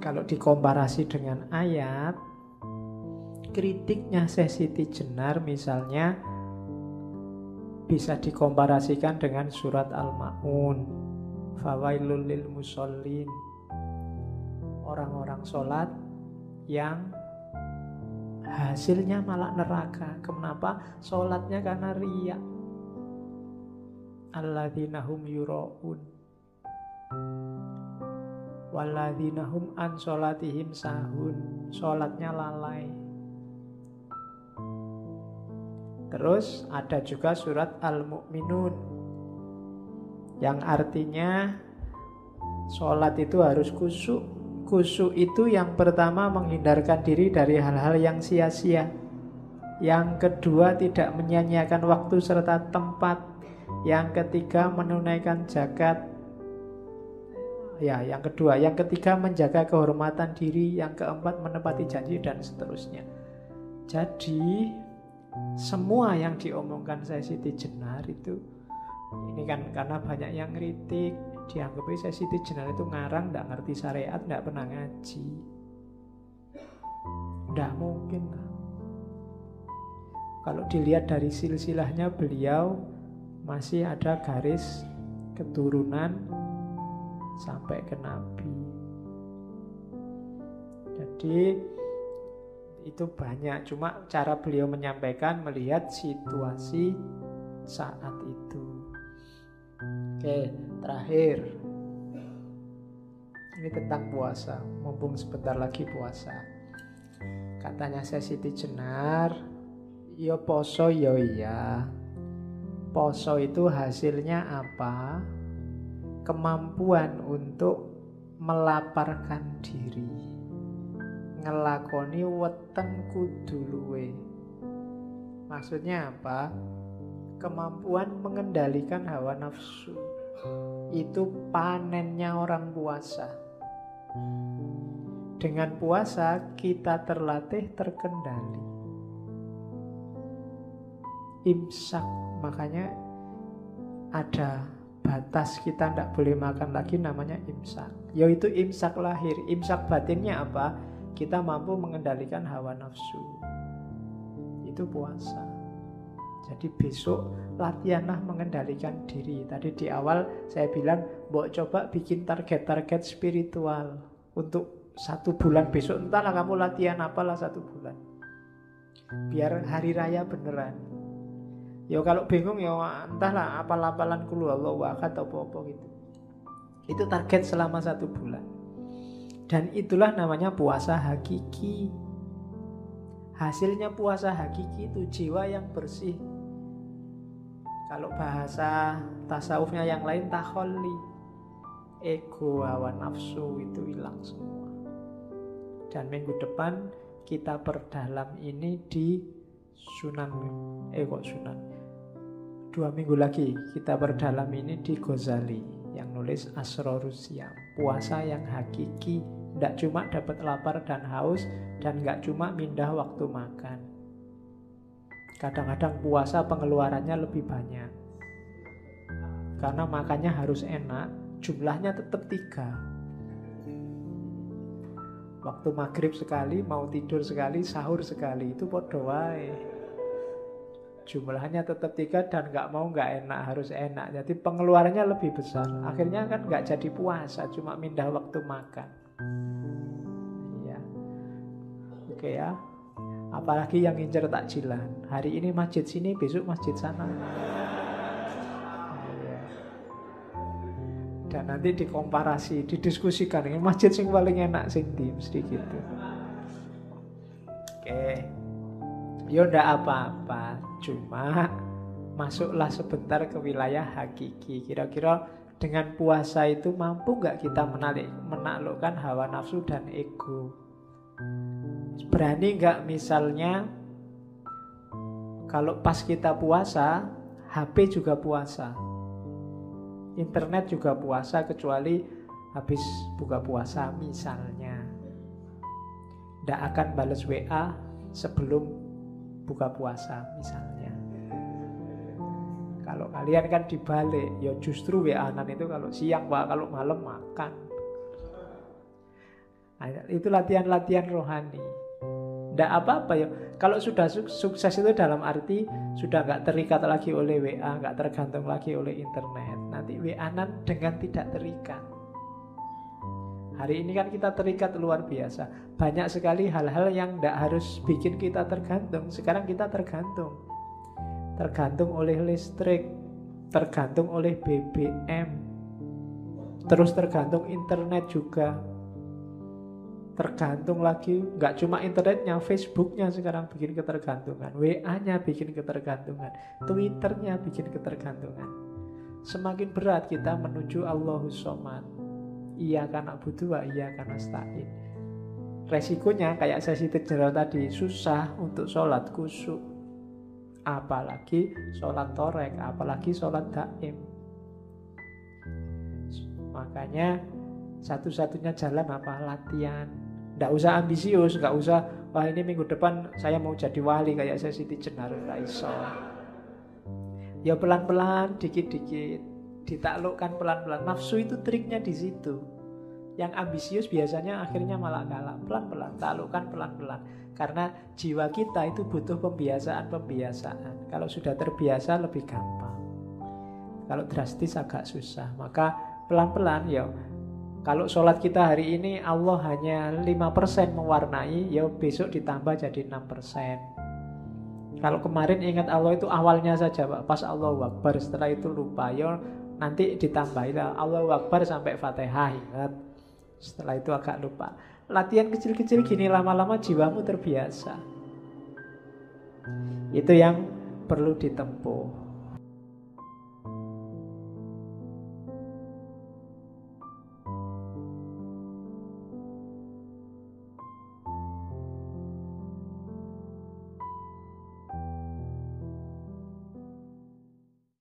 kalau dikomparasi dengan ayat, kritiknya Sesiti Jenar misalnya bisa dikomparasikan dengan surat Al-Ma'un. Fawailul lil musallin. Orang-orang sholat yang hasilnya malah neraka. Kenapa? Sholatnya karena riak. Alladzinahum yura'un. Walladzinahum an sholatihim sahun. Sholatnya lalai. Terus ada juga surat Al-Mu'minun yang artinya sholat itu harus kusuk. Kusuk itu yang pertama menghindarkan diri dari hal-hal yang sia-sia. Yang kedua tidak menyanyiakan waktu serta tempat. Yang ketiga menunaikan zakat. Ya, yang kedua, yang ketiga menjaga kehormatan diri, yang keempat menepati janji dan seterusnya. Jadi semua yang diomongkan saya Siti Jenar itu ini kan karena banyak yang kritik dianggap saya Siti Jenar itu ngarang tidak ngerti syariat tidak pernah ngaji. Tidak mungkin kalau dilihat dari silsilahnya beliau masih ada garis keturunan sampai ke Nabi. Jadi itu banyak. Cuma cara beliau menyampaikan melihat situasi saat itu. Oke terakhir. Ini tentang puasa. Mumpung sebentar lagi puasa. Katanya saya Siti Jenar yo poso yo iya. Poso itu hasilnya apa kemampuan untuk melaparkan diri ngelakoni weteng kudu luwe. Maksudnya apa? Kemampuan mengendalikan hawa nafsu. Itu panennya orang puasa. Dengan puasa kita terlatih terkendali. Imsak, makanya ada batas kita tidak boleh makan lagi namanya imsak. Yaitu imsak lahir. Imsak batinnya apa? kita mampu mengendalikan hawa nafsu. Itu puasa. Jadi besok latihanlah mengendalikan diri. Tadi di awal saya bilang, mau coba bikin target-target spiritual untuk satu bulan besok. Entahlah kamu latihan apalah satu bulan. Biar hari raya beneran. Ya kalau bingung ya entahlah apal-apalan kulu Allah atau apa-apa gitu. Itu target selama satu bulan. Dan itulah namanya puasa hakiki. Hasilnya puasa hakiki itu jiwa yang bersih. Kalau bahasa tasawufnya yang lain taholli. Ego, hawa nafsu itu hilang semua. Dan minggu depan kita perdalam ini di Sunan eh kok Sunan. Dua minggu lagi kita perdalam ini di Ghazali yang nulis Asrorusia puasa yang hakiki tidak cuma dapat lapar dan haus dan nggak cuma mindah waktu makan. Kadang-kadang puasa pengeluarannya lebih banyak. Karena makannya harus enak, jumlahnya tetap tiga. Waktu maghrib sekali, mau tidur sekali, sahur sekali, itu podo Jumlahnya tetap tiga dan nggak mau nggak enak, harus enak. Jadi pengeluarannya lebih besar. Akhirnya kan nggak jadi puasa, cuma mindah waktu makan. Ya. Oke ya. Apalagi yang ngincer takjilan. Hari ini masjid sini, besok masjid sana. Iya. Dan nanti dikomparasi, didiskusikan ini masjid sing paling enak sing di mesti gitu. Oke. Ya ndak apa-apa, cuma masuklah sebentar ke wilayah hakiki. Kira-kira dengan puasa itu mampu nggak kita menalik, menaklukkan hawa nafsu dan ego? Berani nggak misalnya kalau pas kita puasa, HP juga puasa, internet juga puasa kecuali habis buka puasa misalnya. Tidak akan balas WA sebelum buka puasa misalnya. Kalau kalian kan dibalik, ya justru wa itu kalau siang pak, kalau malam makan. Nah, itu latihan-latihan rohani. Tidak apa-apa ya. Kalau sudah sukses itu dalam arti sudah nggak terikat lagi oleh WA, nggak tergantung lagi oleh internet. Nanti WA-nan dengan tidak terikat. Hari ini kan kita terikat luar biasa. Banyak sekali hal-hal yang tidak harus bikin kita tergantung. Sekarang kita tergantung. Tergantung oleh listrik, tergantung oleh BBM, terus tergantung internet juga. Tergantung lagi, nggak cuma internetnya, Facebooknya sekarang bikin ketergantungan, WA-nya bikin ketergantungan, Twitternya bikin ketergantungan. Semakin berat kita menuju Allahus Somad iya karena butuh wa iya karena stain resikonya kayak saya sisi general tadi susah untuk sholat kusuk apalagi sholat torek apalagi sholat daim. Makanya satu-satunya jalan apa? Latihan. Nggak usah ambisius nggak usah wah ini minggu depan saya mau jadi wali kayak saya Siti Jenar Raiso ya pelan-pelan dikit-dikit ditaklukkan pelan-pelan. Nafsu itu triknya di situ. Yang ambisius biasanya akhirnya malah kalah. Pelan-pelan, taklukkan pelan-pelan. Karena jiwa kita itu butuh pembiasaan-pembiasaan. Kalau sudah terbiasa lebih gampang. Kalau drastis agak susah. Maka pelan-pelan ya kalau sholat kita hari ini Allah hanya 5% mewarnai, ya besok ditambah jadi 6%. Kalau kemarin ingat Allah itu awalnya saja Pak, pas Allah Akbar, setelah itu lupa. Ya nanti ditambahin Allah Akbar sampai Fatihah ingat. Setelah itu agak lupa. Latihan kecil-kecil gini lama-lama jiwamu terbiasa. Itu yang perlu ditempuh